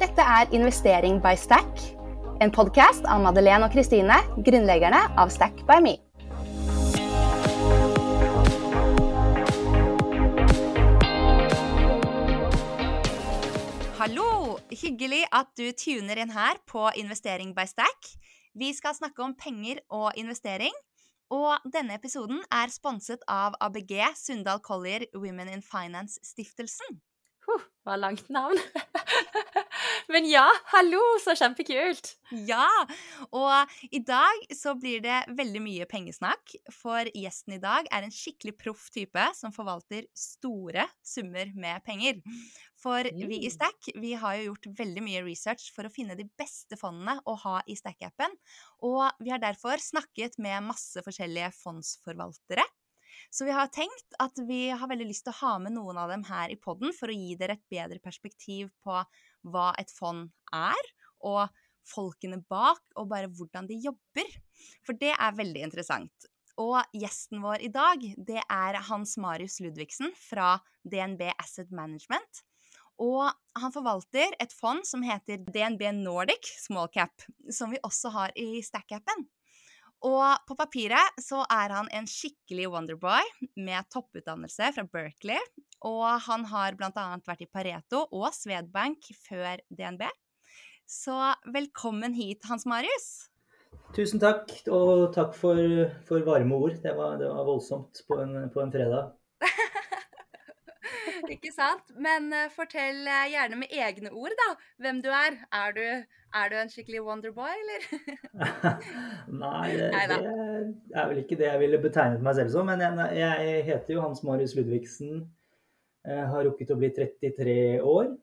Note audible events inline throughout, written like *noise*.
Dette er Investering by Stack, en podkast av Madeleine og Kristine, grunnleggerne av Stack by Me. Hallo! Hyggelig at du tuner inn her på Investering by Stack. Vi skal snakke om penger og investering. Og denne episoden er sponset av ABG Sundal Collier Women in Finance-stiftelsen. Huh, var langt navn. *laughs* Men ja, hallo, så kjempekult! Ja, og i dag så blir det veldig mye pengesnakk, for gjesten i dag er en skikkelig proff type som forvalter store summer med penger. For vi i Stack vi har jo gjort veldig mye research for å finne de beste fondene å ha i Stack-appen, og vi har derfor snakket med masse forskjellige fondsforvaltere. Så vi har tenkt at vi har veldig lyst til å ha med noen av dem her i poden for å gi dere et bedre perspektiv på hva et fond er, og folkene bak, og bare hvordan de jobber. For det er veldig interessant. Og gjesten vår i dag, det er Hans Marius Ludvigsen fra DNB Asset Management. Og han forvalter et fond som heter DNB Nordic Small Cap, som vi også har i Stack-appen. Og på papiret så er han en skikkelig wonderboy med topputdannelse fra Berkeley. Og han har bl.a. vært i Pareto og Svedbank før DNB. Så velkommen hit, Hans Marius. Tusen takk, og takk for, for varme ord. Det var, det var voldsomt på en, på en fredag. Ikke sant? Men uh, fortell uh, gjerne med egne ord, da, hvem du er. Er du, er du en skikkelig Wonderboy, eller? *laughs* Nei, det, det, er vel ikke det jeg ville betegnet meg selv som. Men jeg, jeg heter jo Hans Marius Ludvigsen. Jeg har rukket å bli 33 år.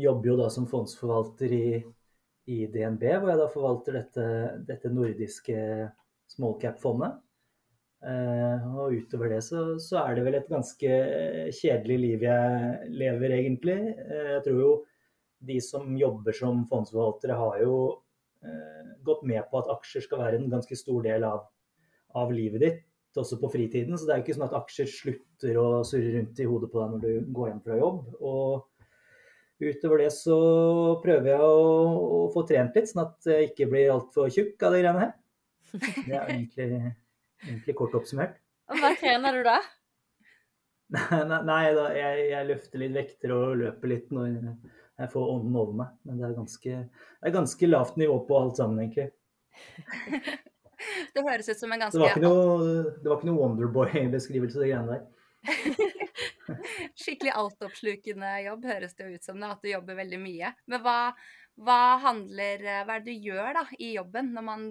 Jobber jo da som fondsforvalter i, i DNB, hvor jeg da forvalter dette, dette nordiske smallcap-fondet. Uh, og utover det så, så, er det vel et ganske kjedelig liv jeg lever, egentlig. Uh, jeg tror jo de som jobber som fondsforvaltere, har jo uh, gått med på at aksjer skal være en ganske stor del av, av, livet ditt, også på fritiden. Så det er jo ikke sånn at aksjer slutter å surre rundt i hodet på deg når du går hjem fra jobb. Og utover det så prøver jeg å, å få trent litt, sånn at jeg ikke blir altfor tjukk av de greiene her. Det er egentlig egentlig kort oppsummert. Og hva trener du da? *laughs* nei, nei da, jeg, jeg, løfter litt vekter og løper litt når jeg får ånden over meg. Men det er ganske, det er ganske lavt nivå på alt sammen, egentlig. *laughs* det høres ut som en ganske Det var ikke noe, det noe Wonderboy-beskrivelse, det greiene der. *laughs* Skikkelig altoppslukende jobb høres det ut som, det, at du jobber veldig mye. Men hva, hva handler Hva er det du gjør da i jobben når man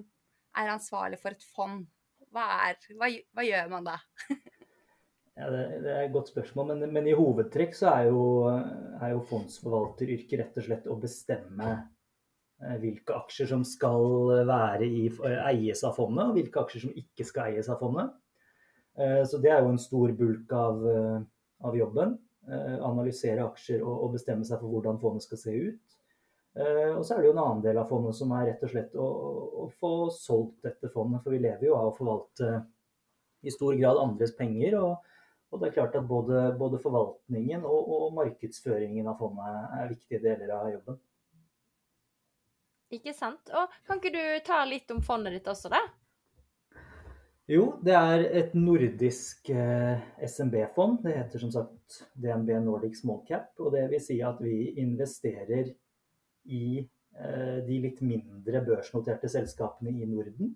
er ansvarlig for et fond? Hva, er, hva, hva gjør man da? ja, det, det, er et godt spørsmål, men, men i hovedtrekk så er jo, er jo fondsforvalteryrket rett og slett å bestemme eh, hvilke aksjer som skal være i, eies av fondet, og hvilke aksjer som ikke skal eies av fondet. Eh, så det er jo en stor bulk av, eh, av jobben. Analysere aksjer og, og bestemme seg for hvordan fondet skal se ut. Eh, og så er det jo en annen del av fondet som er rett og slett å, å, få solgt dette fondet. For vi lever jo av å forvalte i stor grad andres penger. Og, og det er klart at både, både forvaltningen og, og, markedsføringen av fondet er viktige deler av jobben. Ikke sant. Og kan ikke du ta litt om fondet ditt også, da? Jo, det er et nordisk eh, SMB-fond. Det heter som sagt DNB Nordic Small Cap. Og det vil si at vi investerer i eh, de litt mindre børsnoterte selskapene i Norden.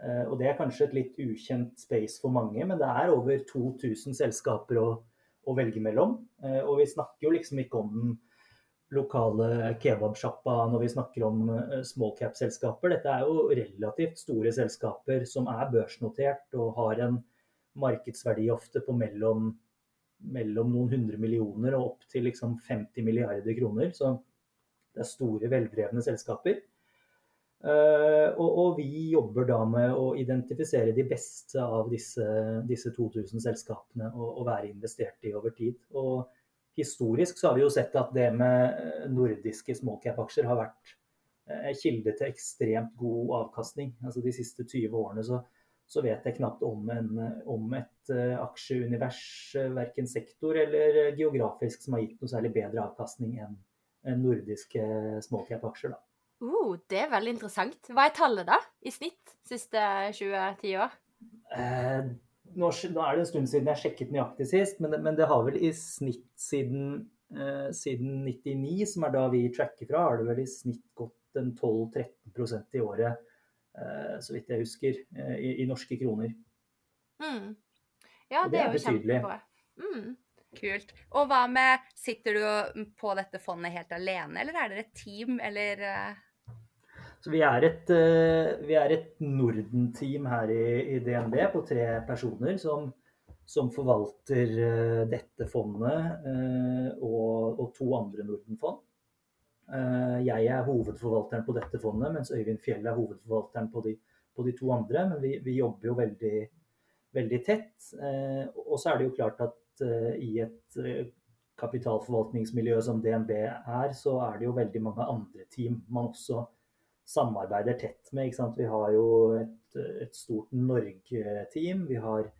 Eh, og det er kanskje et litt ukjent space for mange, men det er over 2000 selskaper å, å velge mellom. Eh, og vi snakker jo liksom ikke om den lokale kebabsjappa når vi snakker om small cap-selskaper. Dette er jo relativt store selskaper som er børsnotert og har en markedsverdi ofte på mellom, mellom noen hundre millioner og opp til liksom 50 milliarder kroner. Så det er store, veldrevne selskaper. Uh, og, og, vi jobber da med å identifisere de beste av disse, disse 2000 selskapene og, og, være investert i over tid. Og historisk så har vi jo sett at det med nordiske smallcap-aksjer har vært uh, kilde til ekstremt god avkastning. Altså De siste 20 årene så, så vet jeg knapt om, en, om et aksjeunivers, verken sektor eller geografisk, som har gitt noe særlig bedre avkastning enn nordiske smallcap-aksjer. da. Uh, det er veldig interessant. Hva er tallet, da? I snitt siste 20-10 år? Eh, nå, nå, er det en stund siden jeg sjekket nøyaktig sist, men men det har vel i snitt siden, eh, siden 99, som er da vi tracker fra, har det vel i snitt gått en 12-13% i året, eh, så vidt jeg husker, eh, i, i, norske kroner. Mm. Ja, det, det, er jo kjempebra. Mm. Kult. Og hva med Sitter du på dette fondet helt alene, eller er dere et team, eller uh... Så vi er et, uh, et Norden-team her i, i, DNB på tre personer som, som forvalter uh, dette fondet og, og, to andre Norden-fond. Jeg er hovedforvalteren på dette fondet, mens Øyvind Fjell er hovedforvalteren på de, på de to andre. Men vi, vi, jobber jo veldig, veldig tett. Og så er det jo klart at Eh, i et eh, kapitalforvaltningsmiljø som DNB er, så er det jo veldig mange andre team man også samarbeider tett med. Vi har jo et, et stort Norge-team. Vi har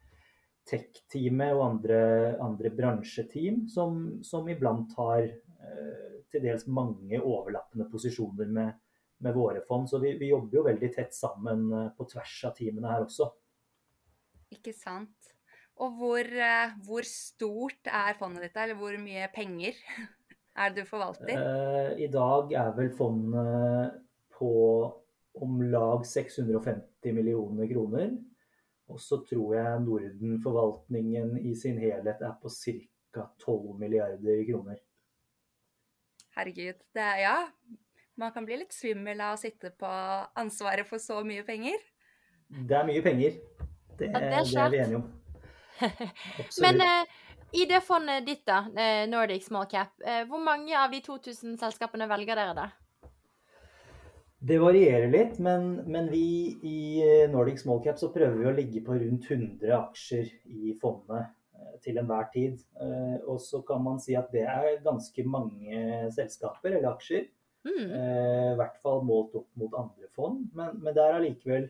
tech-teamet og andre, andre bransjeteam som, som, iblant har eh, til dels mange overlappende posisjoner med, med våre fond. Så vi, vi, jobber jo veldig tett sammen eh, på tvers av teamene her også. Ikke sant. Og hvor, eh, hvor, stort er fondet ditt, eller hvor mye penger *laughs* er det du forvalter? Eh, I dag er vel fondet på om lag 650 millioner kroner. Og så tror jeg Norden-forvaltningen i sin helhet er på ca. 12 milliarder kroner. Herregud. Det er, ja, man kan bli litt svimmel av å sitte på ansvaret for så mye penger. Det er mye penger. Det, ja, det, er, det er vi enige om. Men eh, i det fondet ditt, da, eh, Nordic Small Cap, eh, hvor mange av de 2000 selskapene velger dere da? Det varierer litt, men, men, vi i eh, Nordic Small Cap så prøver vi å ligge på rundt 100 aksjer i fondet eh, til enhver tid. Og så kan man si at det er ganske mange selskaper eller aksjer. Mm. I hvert fall målt opp mot andre fond. Men, men det er allikevel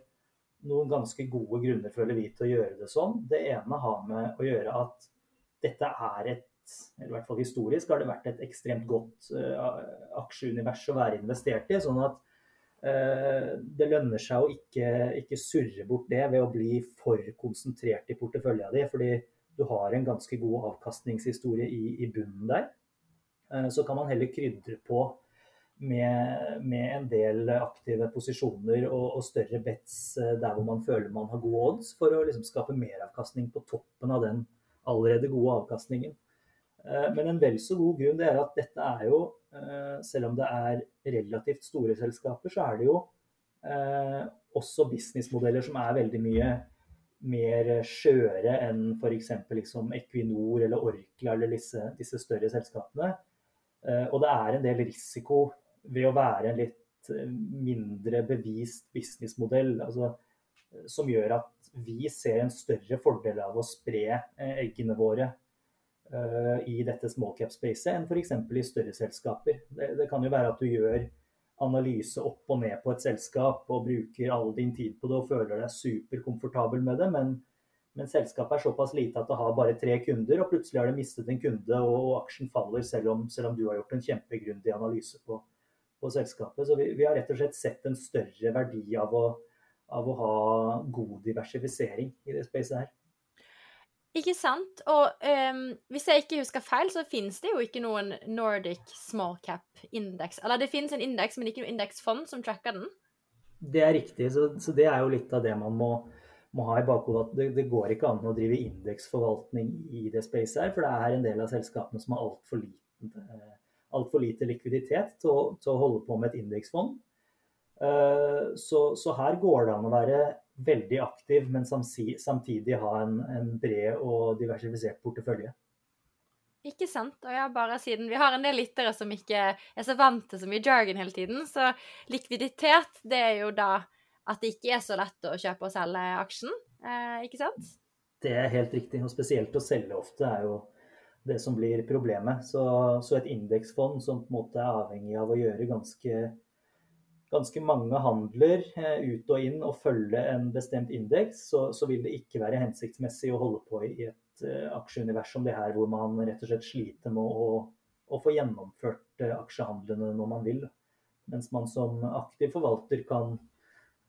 noen ganske gode grunner, føler vi, til å gjøre det sånn. Det ene har med å gjøre at dette er et eller i hvert fall historisk har det vært et ekstremt godt uh, aksjeunivers å være investert i. Sånn at uh, det lønner seg å ikke, ikke, surre bort det ved å bli for konsentrert i porteføljen din. Fordi du har en ganske god avkastningshistorie i, i bunnen der. Uh, så kan man heller krydre på med, med, en del aktive posisjoner og, og, større bets eh, der hvor man føler man har gode odds, for å liksom skape meravkastning på toppen av den allerede gode avkastningen. Eh, men en vel så god grunn det er at dette er jo, eh, selv om det er relativt store selskaper, så er det jo også businessmodeller som er veldig mye mer skjøre enn f.eks. Liksom Equinor eller Orkla eller disse, disse større selskapene. Og det er en del risiko ved å være en litt eh, mindre bevist businessmodell. Altså, eh, som gjør at vi ser en større fordel av å spre eh, eggene våre i dette small cap-spacet enn f.eks. i større selskaper. Det, det, kan jo være at du gjør analyse opp og ned på et selskap og bruker all din tid på det og føler deg superkomfortabel med det, men, men selskapet er såpass lite at det har bare tre kunder, og plutselig har det mistet en kunde og, og aksjen faller selv om, selv om du har gjort en kjempegrundig analyse på, på selskapet. Så vi, vi, har rett og slett sett en større verdi av å, av å ha god diversifisering i det spacet her. Ikke sant. Og um, hvis jeg ikke husker feil, så finnes det jo ikke noen Nordic small cap-indeks. Eller det finnes en indeks, men ikke noe indeksfond som tracker den. Det er riktig. Så, så, det er jo litt av det man må, må ha i bakhodet. Det, det, går ikke an å drive indeksforvaltning i det spacet her, for det er en del av selskapene som har altfor liten eh, altfor lite likviditet til å, til å, holde på med et indeksfond. Eh, så, så, her går det an å være veldig aktiv, men samtidig ha en, en bred og diversifisert portefølje. Ikke sant. Og ja, bare siden vi har en del lyttere som ikke er så vant til så mye jargon hele tiden, så likviditet, det er jo da at det ikke er så lett å kjøpe og selge aksjen, eh, ikke sant? Det er helt riktig, og spesielt å selge ofte er jo det som blir problemet. Så, så, et indeksfond som på en måte er avhengig av å gjøre ganske, ganske mange handler eh, ut og inn og følge en bestemt indeks, så, så, vil det ikke være hensiktsmessig å holde på i et eh, aksjeunivers som det her, hvor man rett og slett sliter med å, å få gjennomført aksjehandlene når man vil. Mens man som aktiv forvalter kan,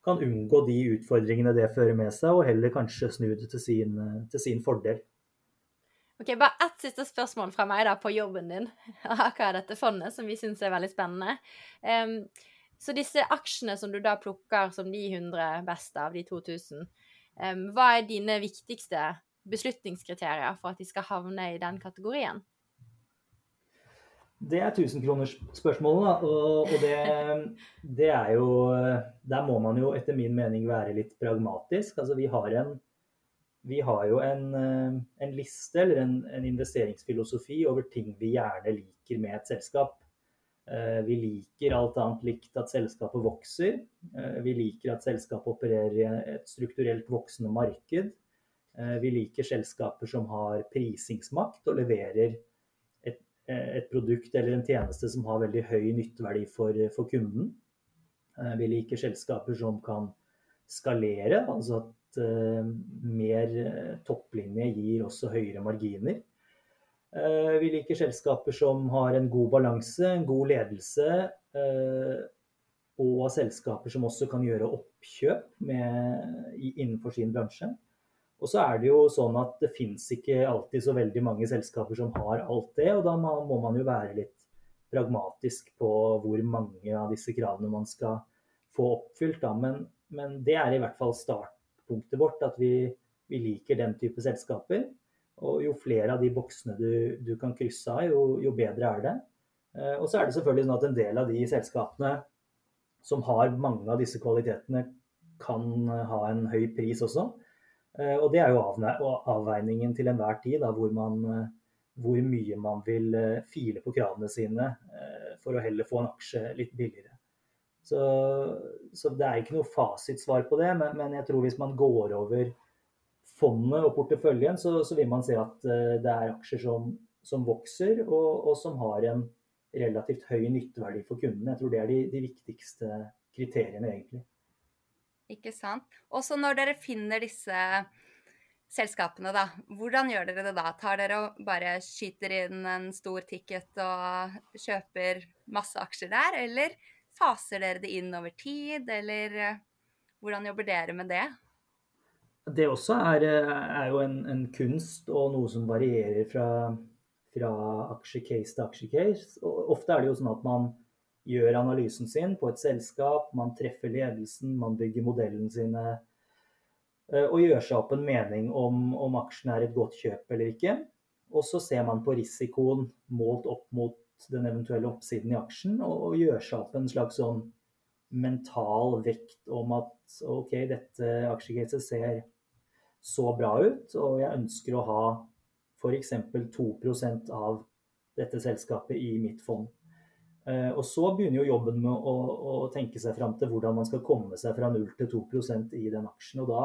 kan unngå de utfordringene det fører med seg, og heller kanskje snu det til sin, til sin fordel. Ok, Bare ett siste spørsmål fra meg da på jobben din. *laughs* Hva er dette fondet, som vi syns er veldig spennende. Um, så disse aksjene som du da plukker som de 100 beste av de 2000, um, hva er dine viktigste beslutningskriterier for at de skal havne i den kategorien? Det er tusenkronersspørsmålet, da. Og, og det, det, er jo Der må man jo etter min mening være litt pragmatisk. Altså vi har en vi har jo en, eh, en liste eller en, en, investeringsfilosofi over ting vi gjerne liker med et selskap. Eh, vi liker alt annet likt at selskapet vokser. Eh, vi liker at selskapet opererer i et strukturelt voksende marked. Vi liker selskaper som har prisingsmakt og leverer et, et produkt eller en tjeneste som har veldig høy nytteverdi for, for kunden. Vi liker selskaper som kan skalere, altså at Eh, mer eh, topplinje gir også høyere marginer. Eh, vi liker selskaper som har en god balanse, en god ledelse, og selskaper som også kan gjøre oppkjøp med, innenfor sin bransje. Og så er det jo sånn at det fins ikke alltid så veldig mange selskaper som har alt det, og da må man jo være litt pragmatisk på hvor mange av disse kravene man skal få oppfylt. Men, men det er i hvert fall start utgangspunktet vårt at vi, vi, liker den type selskaper. Og jo flere av de boksene du, du kan krysse av, jo, jo, bedre er det. Eh, og så er det selvfølgelig sånn at en del av de selskapene som har mange av disse kvalitetene, kan ha en høy pris også. Eh, og det er jo avveiningen til enhver tid, da, hvor, man, eh, hvor mye man vil file på kravene sine for å heller få en aksje litt billigere. Så, så, det er ikke noe fasitsvar på det, men, men, jeg tror hvis man går over fondet og porteføljen, så, så vil man se at uh, det er aksjer som, som vokser, og, og, som har en relativt høy nytteverdi for kundene. Jeg tror det er de, de viktigste kriteriene, egentlig. Ikke sant. Også når dere finner disse selskapene, da. Hvordan gjør dere det da? Tar dere og bare skyter inn en stor ticket og kjøper masse aksjer der, eller Faser dere det inn over tid, eller eh, hvordan jobber dere med det? Det også er, eh, er jo en, en, kunst og noe som varierer fra, fra aksjecase til aksjecase. Ofte er det jo sånn at man gjør analysen sin på et selskap, man treffer ledelsen, man bygger modellen sine eh, og gjør seg opp en mening om, om aksjen er et godt kjøp eller ikke. Og så ser man på risikoen målt opp mot den eventuelle oppsiden i aksjen, og, og gjøre seg opp en slags sånn mental vekt om at OK, dette aksjecaset ser så bra ut, og jeg ønsker å ha f.eks. 2% av dette selskapet i mitt fond. Eh, og så begynner jo jobben med å, å, tenke seg fram til hvordan man skal komme seg fra 0 til 2% i den aksjen. Og da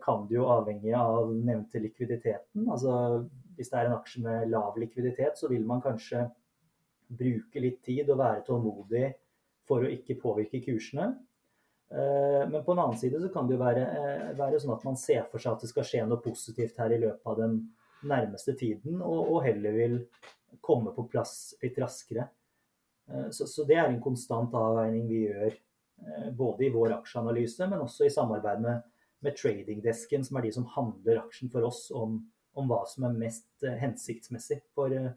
kan det jo avhenge av nevnte likviditeten. Altså hvis det er en aksje med lav likviditet, så vil man kanskje bruke litt tid og være tålmodig for å ikke påvirke kursene. Eh, men på en annen side så kan det jo være, eh, være, sånn at man ser for seg at det skal skje noe positivt her i løpet av den nærmeste tiden, og, og heller vil komme på plass litt raskere. Eh, så, så, det er en konstant avveining vi gjør, både i vår aksjeanalyse, men også i samarbeid med, med tradingdesken, som er de som handler aksjen for oss om, om hva som er mest eh, hensiktsmessig. For, eh,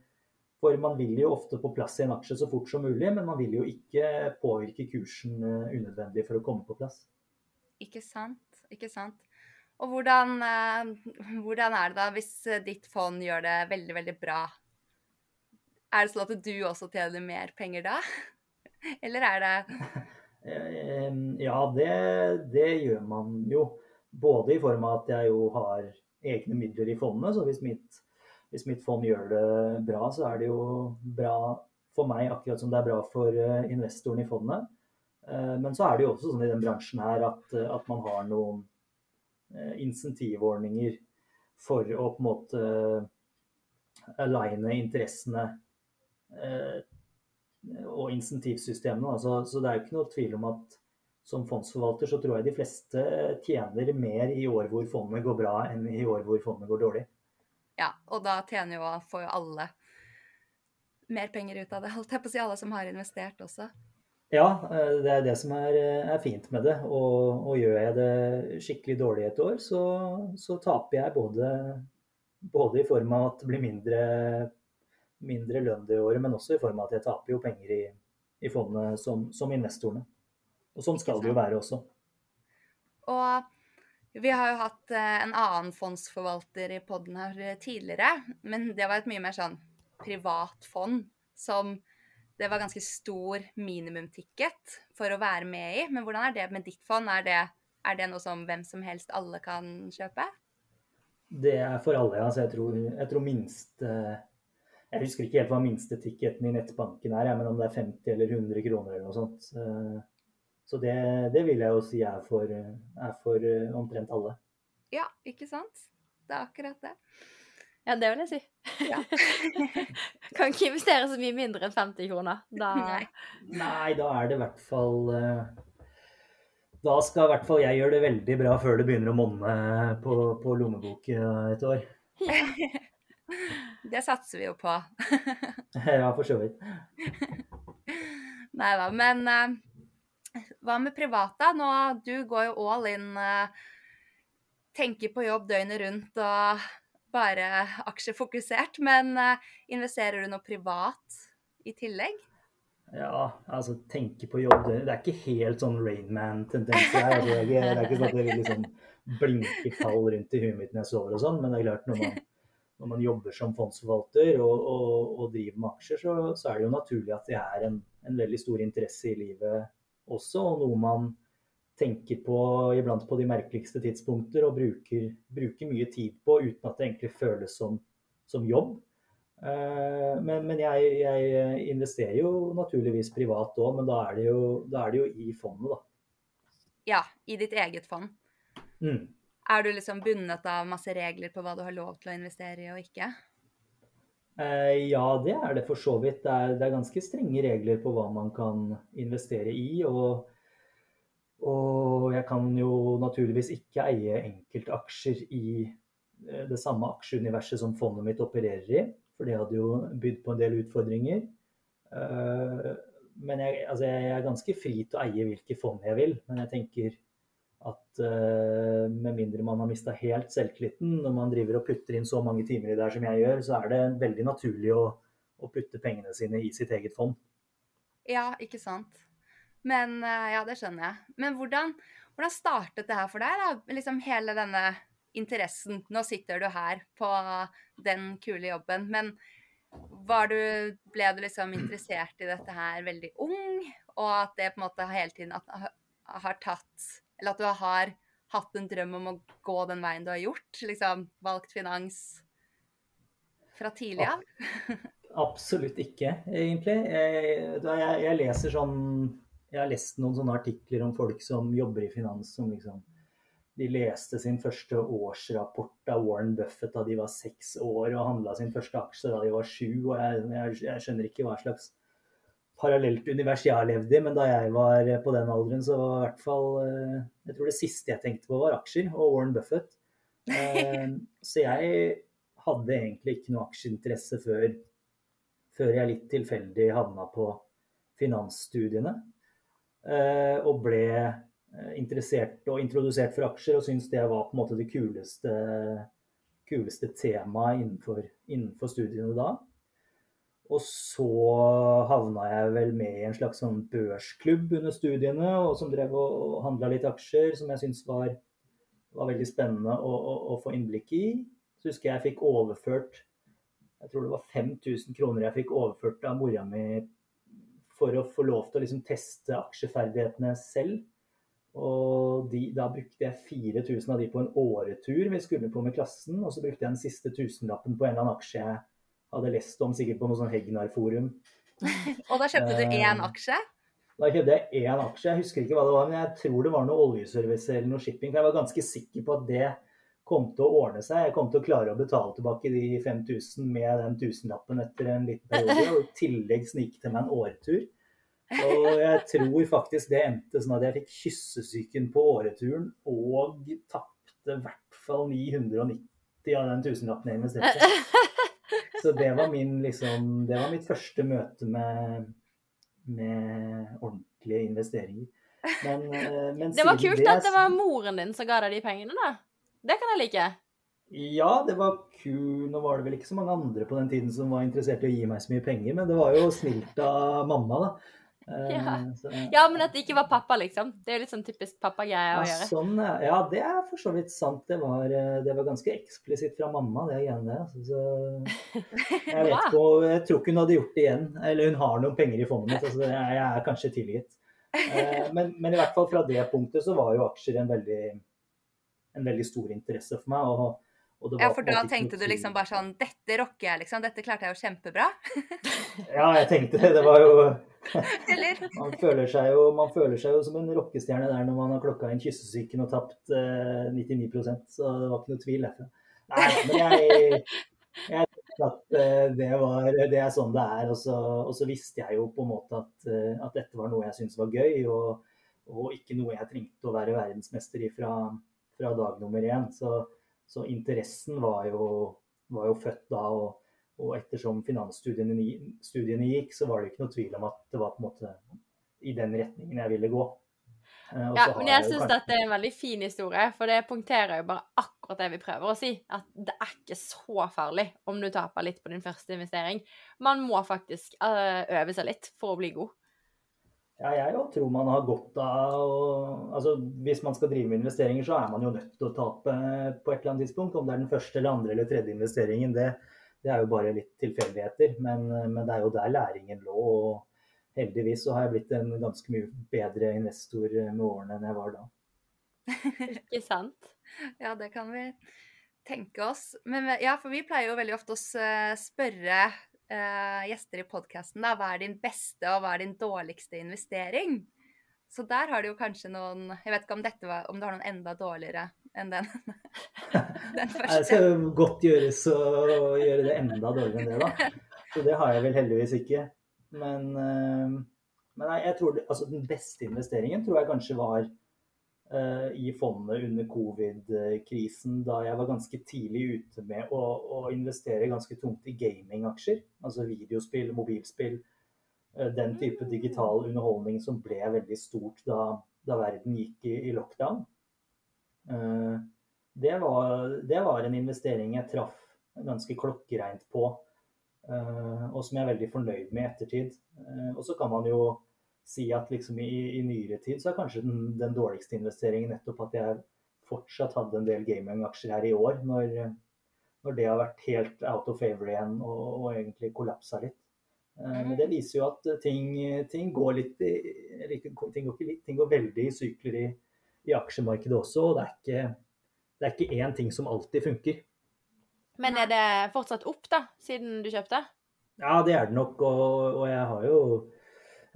for, man vil jo ofte på plass i en aksje så fort som mulig, men man vil jo ikke påvirke kursen eh, unødvendig for å komme på plass. Ikke sant. Ikke sant. Og hvordan, hvordan er det da hvis ditt fond gjør det veldig, veldig bra? Er det sånn at du også tjener mer penger da? *laughs* Eller er det *laughs* Ja, det, det gjør man jo. Både i form av at jeg jo har egne midler i fondet. Så hvis mitt, hvis mitt, fond gjør det bra, så er det jo bra for meg, akkurat som det er bra for eh, investoren i fondet. Eh, men så er det jo også sånn i den bransjen her at, eh, at man har noen insentivordninger for å på en måte aligne interessene og insentivsystemene. Altså, så det er jo ikke noe tvil om at som fondsforvalter så tror jeg de fleste tjener mer i år hvor fondet går bra, enn i år hvor fondet går dårlig. Ja, og da tjener jo, får jo alle mer penger ut av det. Holdt jeg på å si alle som har investert også. Ja, eh, det er det som er, er fint med det. Og, og, gjør jeg det skikkelig dårlig et år, så, så taper jeg både, både, i form av at det blir mindre, mindre lønn det året, men også i form av at jeg taper jo penger i, i fondet som, som investorene. Og sånn skal det jo være også. Og vi har jo hatt eh, en annen fondsforvalter i poden her tidligere, men det var et mye mer sånn privat fond som det var ganske stor minimumticket for å være med i. Men hvordan er det med ditt fond? Er det, er det noe som hvem som helst alle kan kjøpe? Det er for alle, ja. Så jeg tror, jeg tror minst Jeg husker ikke helt hva minste ticketen i nettbanken er, men om det er 50 eller 100 kroner eller noe sånt. Så det, det vil jeg jo si er for, er for eh, omtrent alle. Ja, ikke sant? Det er akkurat det. Ja, det vil jeg si. Ja. *laughs* kan ikke investere så mye mindre enn 50 kroner. Da... *laughs* Nei. Nei, da er det i hvert fall eh, Da skal i hvert fall jeg gjøre det veldig bra før det begynner å monne på, på lommebok et år. Ja. Det satser vi jo på. *laughs* ja, for så vidt. Nei da, men uh, hva med private? Nå, du går jo all in. Uh, tenker på jobb døgnet rundt og bare aksjefokusert. Men uh, investerer du noe privat i tillegg? Ja, altså tenke på jobb Det er ikke helt sånn Rainman-tendens her. Altså, det, er ikke sånn at det liksom blinker tall rundt i huet mitt når jeg sover og sånn, men det er klart når man, når man jobber som fondsforvalter og, og, og driver med aksjer, så, så, er det jo naturlig at det er en, en veldig stor interesse i livet også, og noe man tenker på iblant på de merkeligste tidspunkter og bruker, bruker mye tid på uten at det egentlig føles som, som jobb. Eh, men, men jeg, jeg, investerer jo naturligvis privat òg, men da er, jo, da er, det jo, i fondet, da. Ja, i ditt eget fond. Mm. Er du liksom bundet av masse regler på hva du har lov til å investere i og ikke? Eh, ja, det er det for så vidt. Det er, det er ganske strenge regler på hva man kan investere i. og og jeg kan jo naturligvis ikke eie enkeltaksjer i eh, det samme aksjeuniverset som fondet mitt opererer i, for det hadde jo bydd på en del utfordringer. Eh, men jeg, altså jeg er ganske fri til å eie hvilke fond jeg vil. Men jeg tenker at uh, med mindre man har mista helt selvtilliten når man driver og putter inn så mange timer i det her som jeg gjør, så er det veldig naturlig å, å putte pengene sine i sitt eget fond. Ja, ikke sant. Men uh, ja, det skjønner jeg. Men hvordan, hvordan startet det her for deg, da? Liksom hele denne interessen. Nå sitter du her på den kule jobben, men du, ble du liksom interessert i dette her veldig ung, og at det på en måte hele tiden har tatt Eller at du har hatt en drøm om å gå den veien du har gjort? Liksom valgt finans fra tidlig av? *laughs* Absolutt ikke, egentlig. Jeg, jeg, jeg leser sånn jeg har lest noen sånne artikler om folk som jobber i finans, som liksom De leste sin første årsrapport av Warren Buffett da de var seks år, og handla sin første aksje da de var sju. og jeg, jeg, skjønner ikke hva slags parallelt univers jeg har levd i, men da jeg var på den alderen, så var i hvert fall eh, Jeg tror det siste jeg tenkte på, var aksjer og Warren Buffett. *laughs* Eh, så jeg hadde egentlig ikke noe aksjeinteresse før, før jeg litt tilfeldig havna på finansstudiene. Eh, og ble eh, interessert og introdusert for aksjer, og syntes det var på en måte det kuleste, kuleste temaet innenfor, innenfor, studiene da. Og så havna jeg vel med i en slags sånn børsklubb under studiene, og som drev og handla litt aksjer, som jeg syntes var, var, veldig spennende å, å, å, få innblikk i. Så husker jeg jeg fikk overført jeg tror det var 5000 kroner jeg fikk overført av mora mi for å få lov til å liksom teste aksjeferdighetene selv. Og de, da brukte jeg 4000 av de på en åretur vi skulle på med klassen. Og så brukte jeg den siste tusenlappen på en eller annen aksje jeg hadde lest om, sikkert på noe sånn Hegnar-forum. *laughs* og da kjøpte du én aksje? Da kjøpte jeg én aksje. Jeg husker ikke hva det var, men jeg tror det var noe oljeservice eller noe shipping. For jeg var ganske sikker på at det kom til å ordne seg. Jeg kom til å klare å betale tilbake de 5000 med den tusenlappen etter en liten periode. Og i tillegg snike til meg en åretur. Og jeg tror faktisk det endte sånn at jeg fikk kyssesyken på åreturen og tapte i hvert fall 990 av den tusenlappen jeg investerte. *laughs* så det var min liksom Det var mitt første møte med, med ordentlige investeringer. Men, eh, men Det var kult kult at det var moren din som ga deg de pengene, da. Det kan jeg like. Ja, det var ku... Nå var det vel ikke så mange andre på den tiden som var interessert i å gi meg så mye penger, men det var jo snilt av mamma, da. Eh, Ja. Ja, men at det ikke var pappa, liksom. Det er jo litt sånn typisk pappagreie Ja, gjøre. sånn, ja. ja, det er for så vidt sant. Det var, eh, det var ganske eksplisitt fra mamma, det greiene der. Altså, så *laughs* jeg vet ikke, jeg tror ikke hun hadde gjort det igjen. Eller hun har noen penger i fondet mitt, altså, jeg, jeg er kanskje tilgitt. Eh, *laughs* Men, men i hvert fall fra det punktet så var jo aksjer en veldig, en veldig stor interesse for meg. Og, Ja, for da tenkte du liksom bare sånn Dette rocker jeg, liksom. Dette klarte jeg jo kjempebra. *laughs* Ja, jeg tenkte det. Det var jo *laughs* *laughs* Man føler seg jo, man føler seg jo som en rockestjerne der når man har klokka inn kyssesyken og tapt eh, 99 så det var ikke noe tvil derfra. Nei, men jeg, jeg tenkte at eh, det, var, det er sånn det er. Og så, og så visste jeg jo på en måte at, eh, at dette var noe jeg syntes var gøy, og, og ikke noe jeg trengte å være verdensmester i fra, fra dag nummer én. Så, så interessen var jo, var jo født da. og og ettersom finansstudiene studiene gikk, så var det ikke noe tvil om at det var på en måte i den retningen jeg ville gå. Eh, og Ja, men jeg syns kanskje- dette er en veldig fin historie, for det punkterer jo bare akkurat det vi prøver å si. At det er ikke så farlig om du taper litt på din første investering. Man må faktisk øh, øve seg litt for å bli god. Ja, jeg jo tror man har godt av å altså, Hvis man skal drive med investeringer, så er man jo nødt til å tape på et eller annet tidspunkt. Om det er den første eller andre eller tredje investeringen, det, det er jo bare litt tilfeldigheter. Men, men det er jo der læringen lå. og Heldigvis så har jeg blitt en ganske mye bedre investor med årene enn jeg var da. *laughs* Ikke sant? Ja, det kan vi tenke oss. Men ja, for vi pleier jo veldig ofte å spørre eh, gjester i podkasten da, hva er din beste og hva er din dårligste investering? Så der har du jo kanskje noen Jeg vet ikke om, dette var, om du har noen enda dårligere enn den, *laughs* den Det første. skal godt gjøres å gjøre det enda dårligere enn det, da. Så det har jeg vel heldigvis ikke. Men, eh, men jeg tror det, altså den beste investeringen tror jeg kanskje var i fondet under covid-krisen, da jeg var ganske tidlig ute med å, å investere ganske tungt i gamingaksjer. Altså videospill, mobilspill. eh, Den type digital underholdning som ble veldig stort da, da verden gikk i, i lockdown. Eh, det var, det var en investering jeg traff ganske klokkereint på, eh, og som jeg er veldig fornøyd med i ettertid. Eh, og så kan man jo si at liksom i, i nyere tid så er kanskje den, den dårligste investeringen nettopp at jeg fortsatt hadde en del gaming-aksjer her i år, når, når det har vært helt out of favor igjen og, og egentlig kollapsa litt. Eh, Men det viser jo at ting, ting går litt ting går ikke litt, ting går veldig i sykler i, i aksjemarkedet også. Og det er ikke, det er ikke én ting som alltid funker. Men er det fortsatt opp, da, siden du kjøpte? Ja, det er det nok. Og, og jeg har jo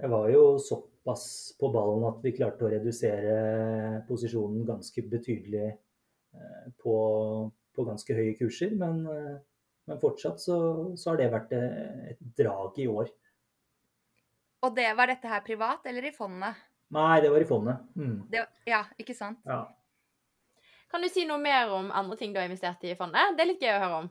Jeg var jo såpass på ballen at vi klarte å redusere posisjonen ganske betydelig eh, på, på ganske høye kurser. Men, eh, men fortsatt så, så har det vært eh, et drag i år. Og det, var dette her privat eller i fondet? Nei, det var i fondet. Mm. Det, ja, ikke sant? Ja. Kan du si noe mer om andre ting du har investert i i fondet? Det er litt gøy å høre om.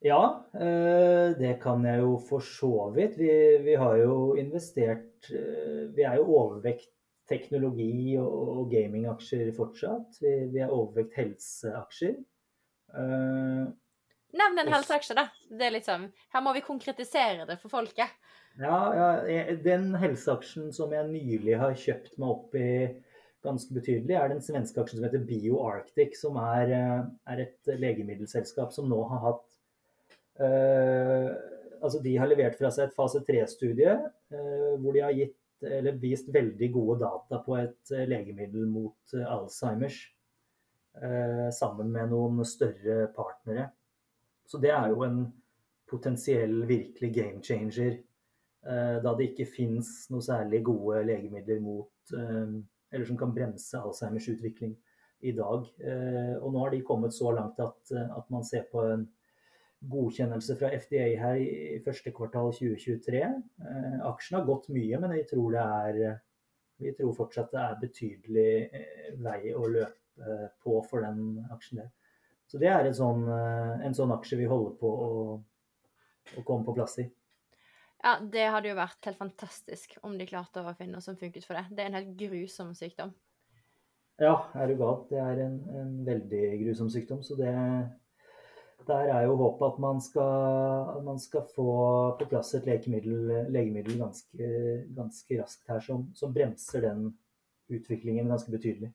Ja, eh, det kan jeg jo for så vidt. Vi, vi har jo investert eh, Vi er jo overvekt teknologi og, gamingaksjer fortsatt. Vi, vi er overvekt helseaksjer. Eh, Nevn en helseaksje, da. Det er sånn, Her må vi konkretisere det for folket. Ja, ja, den helseaksjen som jeg nylig har kjøpt meg opp i ganske betydelig, er den svenske aksjen som heter BioArctic, som er, er et legemiddelselskap som nå har hatt Altså, de har levert fra seg et fase 3-studie eh, hvor de har gitt, vist veldig gode data på et eh, legemiddel mot eh, Alzheimers, eh, sammen med noen større partnere. Så det er jo en potensiell virkelig game changer eh, da det ikke fins noe særlig gode legemidler mot eh, eller som kan bremse Alzheimers utvikling i dag. Eh, og nå har de kommet så langt at, eh, at man ser på en godkjennelse fra FDA her i første kvartal 2023. Eh, aksjen har gått mye, men vi tror, det er, vi tror fortsatt det er betydelig eh, vei å løpe på for den aksjen der. Så det er en sånn, en sånn aksje vi holder på å, å komme på plass i. Ja, det hadde jo vært helt fantastisk om de klarte å finne noe som funket for det. Det er en helt grusom sykdom. Ja, er du gal. Det er en, en veldig grusom sykdom. Så det, der er jo håpet at man skal, man skal få på plass et legemiddel, legemiddel ganske, ganske, raskt her som, som, bremser den utviklingen ganske betydelig.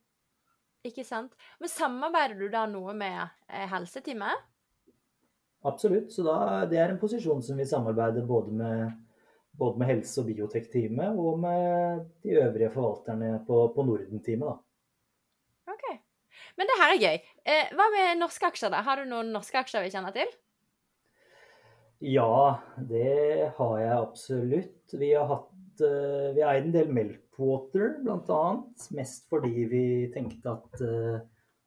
Ikke sant. Men samarbeider du da noe med eh, helseteamet? Absolutt. Så da, det er en posisjon som vi samarbeider både med, både med helse- og biotek-teamet og med de øvrige forvalterne på, på Norden-teamet. OK. Men det her er gøy. Eh, hva med norske aksjer, da? Har du noen norske aksjer vi kjenner til? Ja, det har jeg absolutt. Vi har hatt uh, Vi har eid en del Meltwater, bl.a. Mest fordi vi tenkte at uh,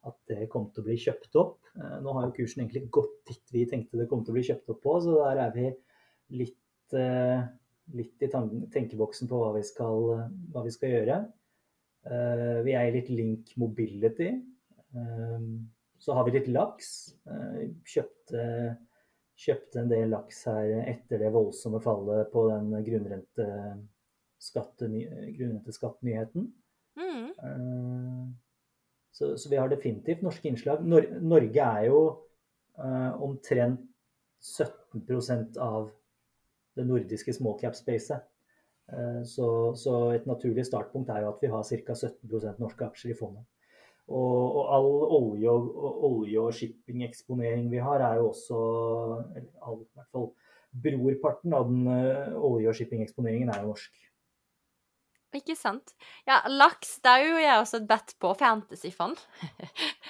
at det kom til å bli kjøpt opp. Eh, nå har jo kursen egentlig gått dit vi tenkte det kom til å bli kjøpt opp på, så der er vi litt, eh, litt i tenkeboksen på hva vi skal, hva vi skal gjøre. Eh, vi er i litt Link Mobility. Så har vi litt laks. Kjøpte, kjøpte en del laks her etter det voldsomme fallet på den grunnrenteskattnyheten. Mm. Så, så, vi har definitivt norske innslag. Nor Norge er jo uh, omtrent 17 av det nordiske smallcap-spacet. Uh, så, så, et naturlig startpunkt er jo at vi har ca. 17% norske aksjer i fondet. Og, og all olje- og, olje og shipping-eksponering vi har, er jo også all, i hvert fall Brorparten av den uh, olje- og shipping-eksponeringen er jo norsk. Ikke sant. Ja, laks Det er jo jeg også et bet på fantasyfond.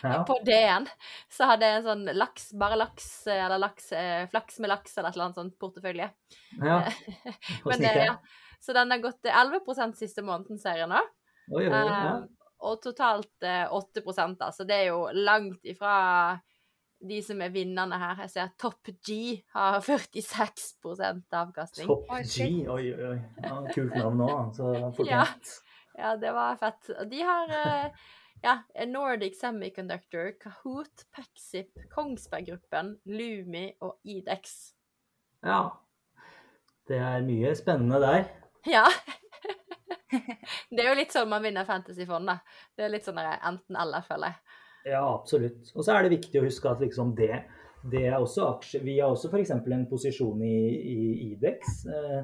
Ja. *laughs* på DN. Så hadde jeg en sånn laks, bare laks, eller laks, eh, flaks med laks, eller et eller annet sånt portefølje. Ja. *laughs* Men, eh, ja. Så den har gått 11% siste måneden, ser jeg nå. Oi, oi, oi, ja. Og totalt uh, 8 da, så det er jo langt ifra de som er vinnerne her. Jeg ser Top G har *laughs* 46% avkastning. Top G, oi, oi, oi. Ja, kult navn nå, *laughs* fortjent. Ja. ja, det var fett. De har eh, ja, Nordic Semiconductor, Kahoot, Pexip, Kongsberg Gruppen, Lumi og Idex. Ja. Det er mye spennende der. Ja. *laughs* det er jo litt sånn man vinner Fantasyfond, da. Det er litt sånn enten-eller, føler jeg. Ja, absolutt. Og så er det viktig å huske at liksom det, det er også aksjer Vi har også f.eks. en posisjon i, i Idex. Eh,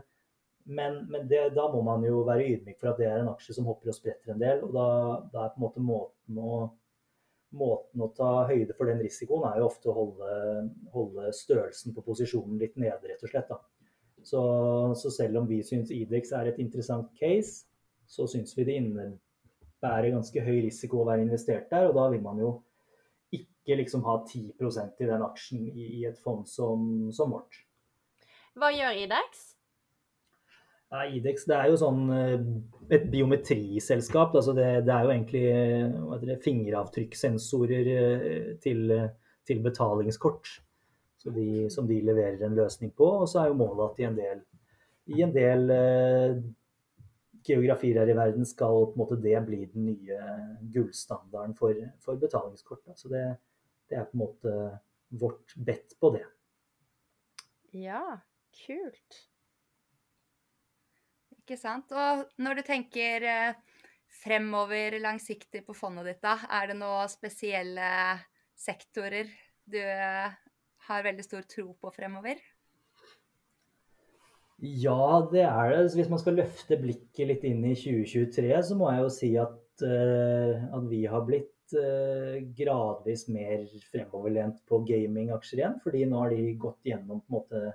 men, men det, da må man jo være ydmyk for at det er en aksje som hopper og spretter en del. Og da, da er på en måte måten å, måten å, ta høyde for den risikoen er jo ofte å holde, holde størrelsen på posisjonen litt nede, rett og slett. Så, så selv om vi syns Idex er et interessant case, så syns vi det innebærer ganske høy risiko å være investert der. Og da vil man jo ikke liksom ha 10% i den aksjen i, i et fond som, som, vårt. Hva gjør Idex? Ja, Idex det er jo sånn eh, et biometriselskap. Altså det, det, er jo egentlig det, fingeravtrykksensorer eh, til, til betalingskort. De, som de leverer en løsning på. Og så er jo målet at i en del, i en del eh, geografier her i verden skal på en måte det bli den nye gullstandarden for, for betalingskort. Så det, det, er på en måte vårt bedt på det. Ja, kult. Ikke sant. Og når du tenker eh, fremover langsiktig på fondet ditt, da, er det noen spesielle sektorer du eh, har veldig stor tro på fremover? Ja, det er det. Hvis man skal løfte blikket litt inn i 2023, så må jeg jo si at, uh, at vi har blitt uh, gradvis mer fremoverlent på gamingaksjer igjen. Fordi nå har de gått gjennom måte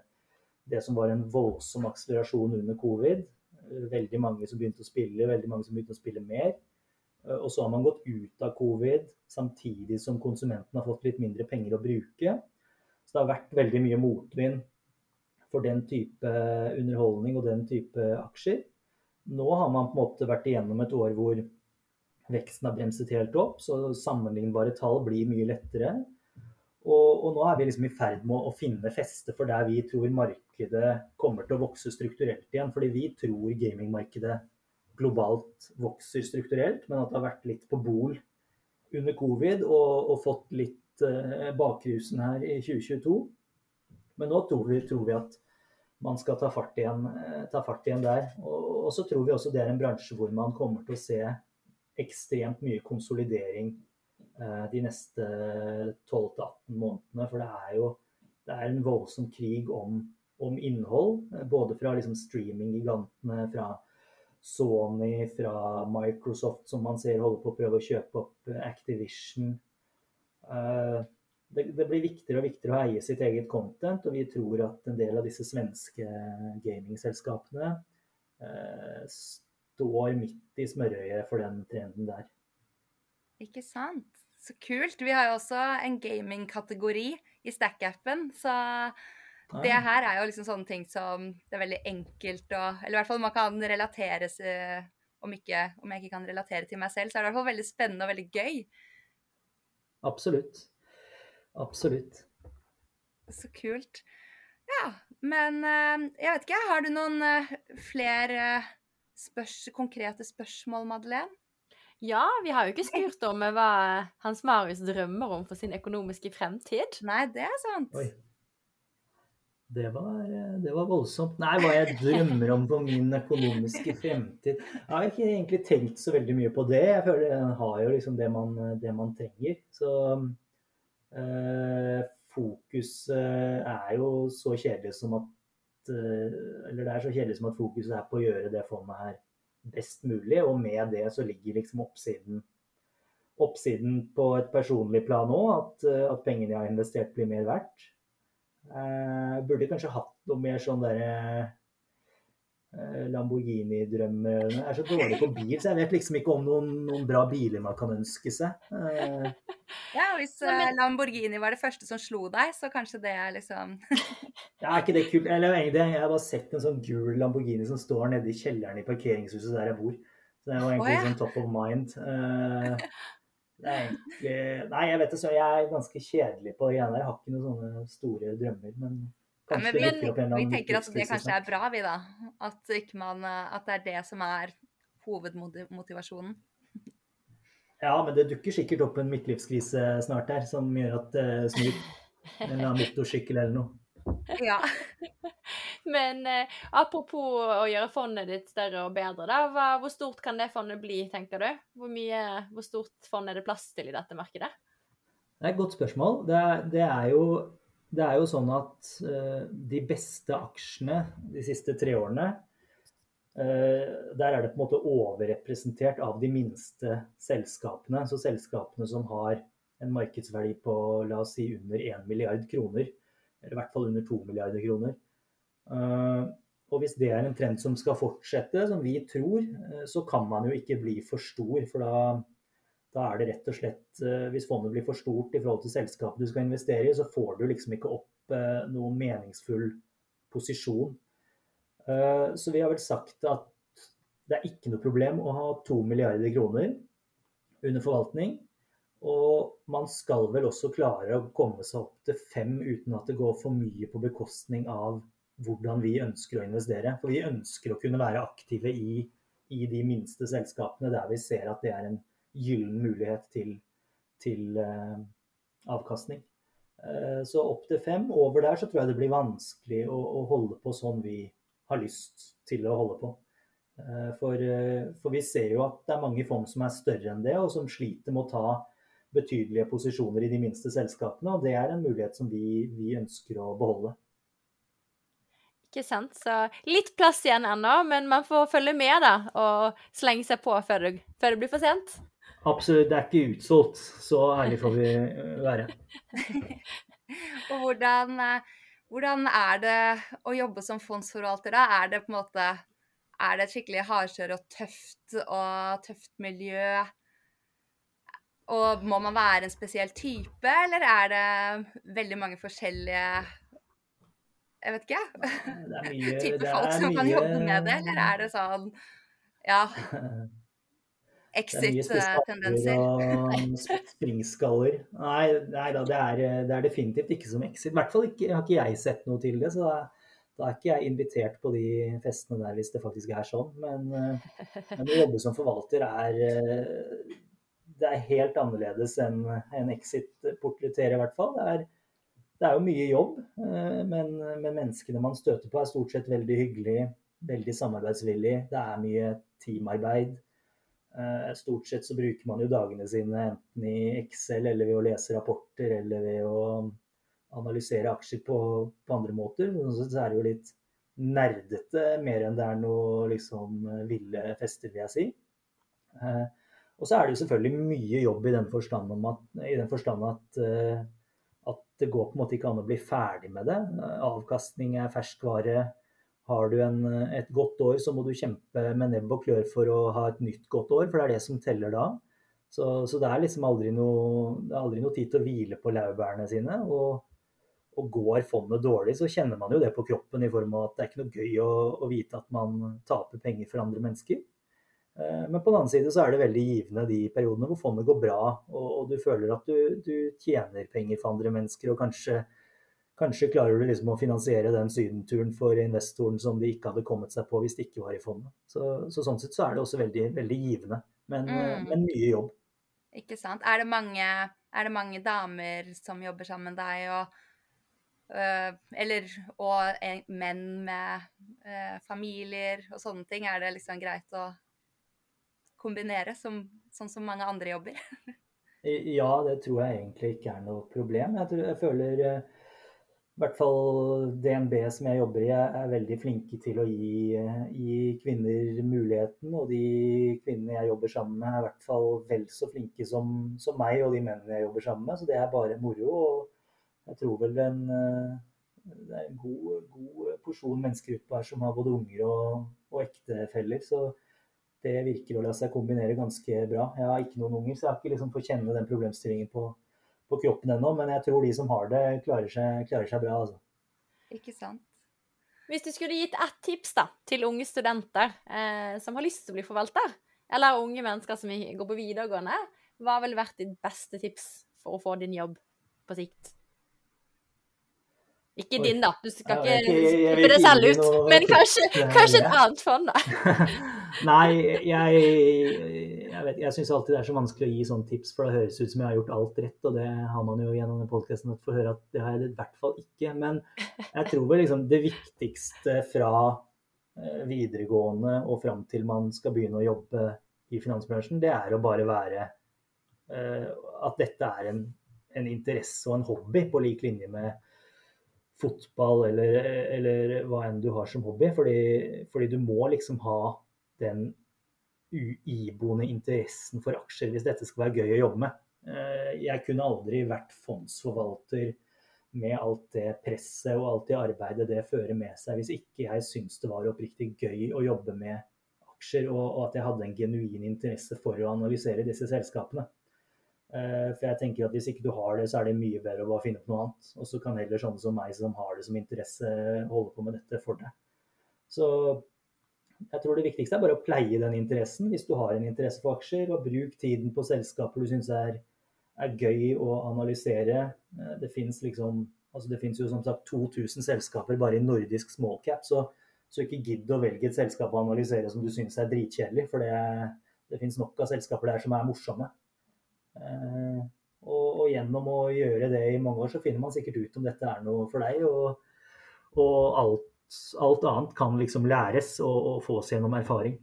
det som var en voldsom akselerasjon under covid. Veldig mange som begynte å spille, veldig mange som begynte å spille mer. Uh, og så har man gått ut av covid samtidig som konsumenten har fått litt mindre penger å bruke. Så det har vært veldig mye motvind for den type underholdning og den type aksjer. Nå har man på en måte vært igjennom et år hvor veksten har bremset helt opp, så sammenlignbare tall blir mye lettere. Og, og nå er vi liksom i ferd med å, finne feste for der vi tror markedet kommer til å vokse strukturelt igjen. Fordi vi tror gamingmarkedet globalt vokser strukturelt, men at det har vært litt på bol under covid og, og fått litt uh, bakrusen her i 2022. Men nå tror vi, tror vi at man skal ta fart igjen, ta fart igjen der. Og, og, så tror vi også det er en bransje hvor man kommer til å se ekstremt mye konsolidering eh, de neste 12-18 månedene. For det er jo det er en voldsom krig om, om innhold. Både fra liksom streaminggigantene, fra Sony, fra Microsoft, som man ser holder på å prøve å kjøpe opp eh, Activision. Eh, det, det, blir viktigere og viktigere å eie sitt eget content, og vi tror at en del av disse svenske gamingselskapene eh, står midt i smørøyet for den trenden der. Ikke sant. Så kult. Vi har jo også en gamingkategori i Stack-appen, så det her er jo liksom sånne ting som det er veldig enkelt å Eller i hvert fall man kan relatere seg om, ikke, om jeg ikke kan relatere til meg selv, så er det i hvert fall veldig spennende og veldig gøy. Absolutt. Absolutt. Så kult. Ja, men eh, jeg vet ikke, har du noen eh, flere spørs, konkrete spørsmål, Madeleine? Ja, vi har jo ikke spurt om hva Hans Marius drømmer om for sin økonomiske fremtid. Nei, det er sant. Oi. Det var, det var, voldsomt. Nei, hva jeg drømmer om for min økonomiske fremtid Jeg har ikke egentlig tenkt så veldig mye på det. Jeg føler jeg har jo liksom det man, det man trenger. Så eh, fokus er jo så kjedelig som at eh, Eller det er så kjedelig som at fokuset er på å gjøre det fondet her best mulig. Og med det så ligger liksom oppsiden, oppsiden på et personlig plan òg. At, at pengene jeg har investert, blir mer verdt. Eh, burde kanskje hatt noe mer sånn derre eh, Lamborghini-drømmer. Jeg er så dårlig på bil, så jeg vet liksom ikke om noen, noen bra biler man kan ønske seg. Uh, ja, hvis Lamborghini var det første som slo deg, så kanskje det er liksom *laughs* Ja, er ikke det kult? Eller egentlig, jeg har bare sett en sånn gul Lamborghini som står nede i kjelleren i parkeringshuset der jeg bor. Så det var egentlig oh, ja. sånn top of mind. Egentlig, nei, jeg vet det, så jeg er ganske kjedelig på det greiene der. Jeg har ikke noen sånne store drømmer. Men kanskje ja, men, det men, Vi tenker at det kanskje er bra, vi da. At, man, at, det er det som er hovedmotivasjonen. Ja, men det dukker sikkert opp en midtlivskrise snart her som gjør at det uh, snur. En eller annen motorsykkel eller noe. Ja. Men eh, apropos å gjøre fondet ditt større og bedre, da, hva, hvor stort kan det fondet bli, tenker du? Hvor, mye, hvor stort fond er det plass til i dette markedet? Det er et godt spørsmål. Det er, det er, jo, det er jo, sånn at uh, de beste aksjene de siste tre årene Der er det på en måte overrepresentert av de minste selskapene. Så selskapene som har en markedsverdi på la oss si under 1 milliard kroner, eller i hvert fall under 2 milliarder kroner. Eh, og hvis det er en trend som skal fortsette, som vi tror, eh, så kan man jo ikke bli for stor. For da, da er det rett og slett eh, Hvis fondet blir for stort i forhold til selskapet du skal investere i, så får du liksom ikke opp noen meningsfull posisjon. Så vi har vel sagt at det er ikke noe problem å ha to milliarder kroner under forvaltning. Og man skal vel også klare å komme seg opp til fem uten at det går for mye på bekostning av hvordan vi ønsker å investere. For vi ønsker å kunne være aktive i, i de minste selskapene der vi ser at det er en gyllen mulighet til, til uh, avkastning. Uh, så opp til fem. Over der så tror jeg det blir vanskelig å, å holde på sånn vi har lyst til å holde på. Uh, for, for, vi ser jo at det er mange fond som er større enn det, og som sliter med å ta betydelige posisjoner i de minste selskapene. Og det er en mulighet som vi, vi ønsker å beholde. Ikke sant. Så litt plass igjen ennå, men man får følge med da, og slenge seg på før det, før det blir for sent. Absolutt. Det er ikke utsolgt. Så ærlig får vi eh, være. *laughs* og hvordan, eh, hvordan, er det å jobbe som fondsforvalter, da? Er det på en måte er det et skikkelig hardkjør og tøft og tøft miljø? Og må man være en spesiell type, eller er det veldig mange forskjellige jeg vet ikke, jeg. *laughs* type folk som kan jobbe med det, eller er det sånn ja *laughs* Exit-tendenser? og *laughs* springskaller. Nei, nei da, det er, det er, definitivt ikke som exit. I hvert fall ikke, har ikke jeg sett noe til det. så da, da er ikke jeg invitert på de festene der hvis det faktisk er sånn. Men, men å jobbe som forvalter er det er helt annerledes enn en Exit-portretterer, i hvert fall. Det er, det er, jo mye jobb, eh, men, men, menneskene man støter på, er stort sett veldig hyggelige, veldig samarbeidsvillige. Det er mye teamarbeid. Eh, stort sett så bruker man jo dagene sine enten i Excel eller ved å lese rapporter eller ved å analysere aksjer på, på andre måter. Så er det jo litt nerdete mer enn det er noe liksom ville fester, vil jeg si. Eh, og så er det jo selvfølgelig mye jobb i den forstand, at, i den forstand at, eh, at, det går på en måte ikke an å bli ferdig med det. Avkastning er ferskvare. Har du en, et godt år, så må du kjempe med nebb og klør for å ha et nytt godt år, for det er det som teller da. Så, så det er liksom aldri noe, aldri noe tid til å hvile på laurbærene sine. Og, og går fondet dårlig, så kjenner man jo det på kroppen i form av at det er ikke noe gøy å, å vite at man taper penger for andre mennesker. Eh, men på den annen side så er det veldig givende de periodene hvor fondet går bra, og, og du føler at du, du, tjener penger for andre mennesker, og kanskje, kanskje klarer du liksom å finansiere den sydenturen for investoren som de ikke hadde kommet seg på hvis de ikke var i fondet. Så, så sånn sett så er det også veldig, veldig givende, men, eh, mm. men, mye jobb. Ikke sant. Er det, mange, er det mange damer som jobber sammen med deg? og øh, eller og menn med øh, familier og sånne ting. Er det liksom greit å kombinere, som, sånn som mange andre jobber? *laughs* ja, det tror jeg egentlig ikke er noe problem. Jeg, tror, jeg føler eh, i hvert fall DNB som jeg jobber i, er veldig flinke til å gi, eh, gi, kvinner muligheten. Og de kvinnene jeg jobber sammen med, er i hvert fall vel så flinke som, som, meg og de mennene jeg jobber sammen med. Så det er bare moro. Og jeg tror vel en, eh, det er en god, god porsjon mennesker utpå her som har både unger og, og ektefeller. Så det virker å la seg kombinere ganske bra. Jeg har ikke noen unger, så jeg har ikke liksom fått kjenne den problemstillingen på, på kroppen ennå. Men jeg tror de som har det, klarer seg, klarer seg bra. Altså. Ikke sant. Hvis du skulle gitt ett tips da, til unge studenter eh, som har lyst til å bli forvalter, eller unge mennesker som går på videregående, hva ville vært ditt beste tips for å få din jobb på sikt? Ikke din, da. Du skal ikke slippe det selv ut. Men kanskje, *laughs* kanskje, et annet fond, da. *laughs* Nei, jeg, jeg, vet, jeg syns alltid det er så vanskelig å gi sånne tips, for det høres ut som jeg har gjort alt rett. Og det har man jo gjennom podkasten fått høre at det har jeg i hvert fall ikke. Men jeg tror vel liksom det viktigste fra eh, videregående og fram til man skal begynne å jobbe i finansbransjen, det er å bare være uh, At dette er en, en interesse og en hobby på lik linje med fotball eller, eller, hva enn du har som hobby. Fordi, fordi du må liksom ha den iboende interessen for aksjer hvis dette skal være gøy å jobbe med. Eh, jeg kunne aldri vært fondsforvalter med alt det presset og alt det arbeidet det fører med seg, hvis ikke jeg syntes det var oppriktig gøy å jobbe med aksjer, og, at jeg hadde en genuin interesse for å analysere disse selskapene. Eh, for jeg tenker at Hvis ikke du har det, så er det mye bedre å bare finne opp noe annet. Og så kan heller sånne som meg som har det som interesse, holde på med dette for deg. Så jeg tror det viktigste er bare å pleie den interessen hvis du har en interesse for aksjer. Og bruk tiden på selskaper du syns er, er, gøy å analysere. Eh, det fins liksom, altså jo som sagt 2000 selskaper bare i nordisk smallcap. Så, så ikke gidd å velge et selskap å analysere som du syns er dritkjedelig. For det, det fins nok av selskaper der som er morsomme. Eh, og, og, gjennom å gjøre det i mange år, så finner man sikkert ut om dette er noe for deg. Og, og alt, alt, annet kan liksom læres og, og fås gjennom erfaring.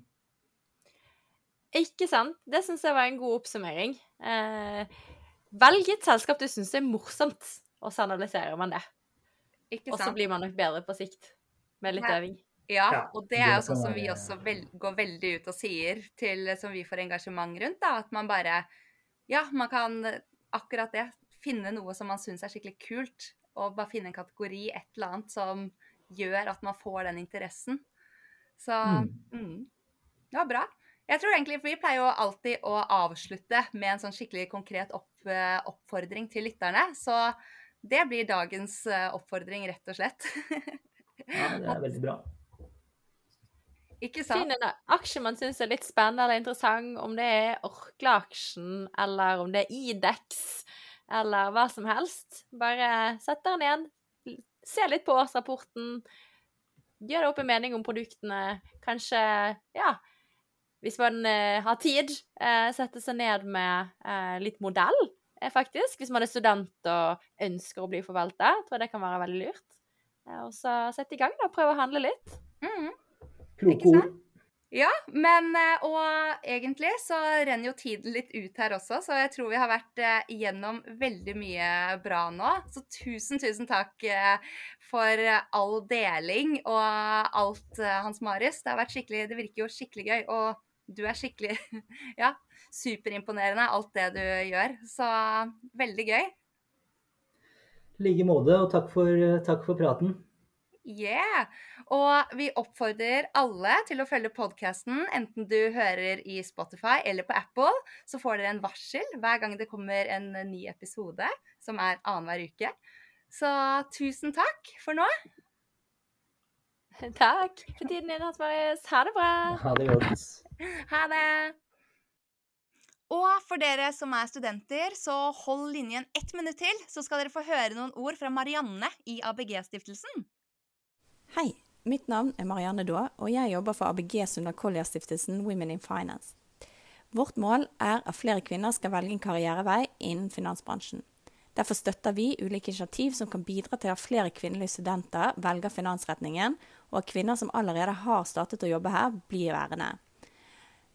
Ikke sant. Det syns jeg var en god oppsummering. Eh, velg et selskap du syns er morsomt, og så analyserer man det. Og så blir man nok bedre på sikt med litt øving. Ja, og det er jo sånn som vi også vel, går veldig ut og sier til som vi får engasjement rundt. da, At man bare ja, man kan akkurat det. Finne noe som man syns er skikkelig kult, og bare finne en kategori, et eller annet, som gjør at man får den interessen. Så mm. Mm. det var bra. Jeg tror egentlig, for Vi pleier jo alltid å avslutte med en sånn skikkelig konkret opp, eh, oppfordring til lytterne. Så det blir dagens eh, oppfordring, rett og slett. *laughs* ja, det er veldig bra. Ikke sant? Finn en aksje man syns er litt spennende eller interessant, om det er Orkla-aksjen, eller om det er Idex, eller hva som helst. Bare sett dere ned, se litt på årsrapporten, gjør deg opp en mening om produktene. Kanskje, ja hvis man eh, har tid, eh, sette seg ned med eh, litt modell, faktisk. Hvis man er student og ønsker å bli forvalta. Tror jeg det kan være veldig lurt. Og så sette i gang, da. Prøve å handle litt. Mm. Kloke ord. Ja, men eh, og egentlig så renner jo tiden litt ut her også, så jeg tror vi har vært gjennom igjennom veldig mye bra nå. Så tusen, tusen takk eh, for all deling og alt, Hans Marius. Det har vært skikkelig Det virker jo skikkelig gøy. Og du er skikkelig *laughs* Ja, superimponerende alt det du gjør. Så veldig gøy. I like måte, og takk for, takk for praten. Yeah! Og vi oppfordrer alle til å følge podkasten, enten du hører i Spotify eller på Apple. Så får dere en varsel hver gang det kommer en ny episode, som er annenhver uke. Så tusen takk for nå. *laughs* Takk for tiden din, Hans Marius. Ha det bra. Ha det godt. *laughs* Ha det. Og for dere som er studenter, så hold linjen ett minutt til, så skal dere få høre noen ord fra Marianne i ABG-stiftelsen. Hei, mitt navn er Marianne Daa, og jeg jobber for ABG Sunda Collier-stiftelsen Women in Finance. Vårt mål er at flere kvinner skal velge en karrierevei innen finansbransjen. Derfor støtter vi ulike initiativ som kan bidra til at flere kvinnelige studenter velger finansretningen, og at kvinner som allerede har startet å jobbe her, blir værende.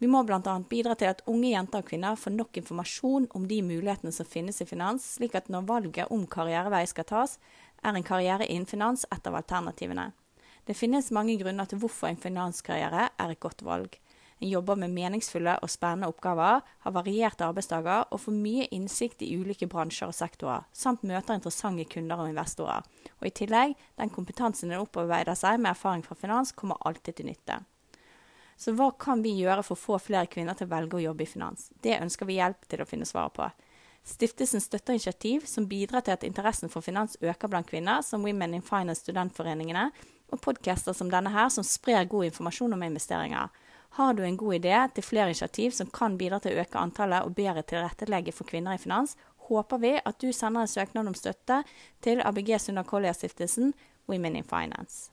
Vi må bl.a. bidra til at unge jenter og kvinner får nok informasjon om de mulighetene som finnes i finans, slik at når valget om karrierevei skal tas, er en karriere innen finans et av alternativene. Det finnes mange grunner til hvorfor en finanskarriere er et godt valg. En jobber med meningsfulle og spennende oppgaver, har varierte arbeidsdager og får mye innsikt i ulike bransjer og sektorer, samt møter interessante kunder og investorer. Og i tillegg, den kompetansen en opparbeider seg med erfaring fra finans, kommer alltid til nytte. Så hva kan vi gjøre for å få flere kvinner til å velge å jobbe i finans? Det ønsker vi hjelp til å finne svaret på. Stiftelsen støtter initiativ som bidrar til at interessen for finans øker blant kvinner, som Women in Finance studentforeningene, og podcaster som denne her, som sprer god informasjon om investeringer. Har du en god idé til flere initiativ som kan bidra til å øke antallet og bedre tilrettelegge for kvinner i finans, håper vi at du sender en søknad om støtte til ABG Sunda Collier-stiftelsen Women in Finance.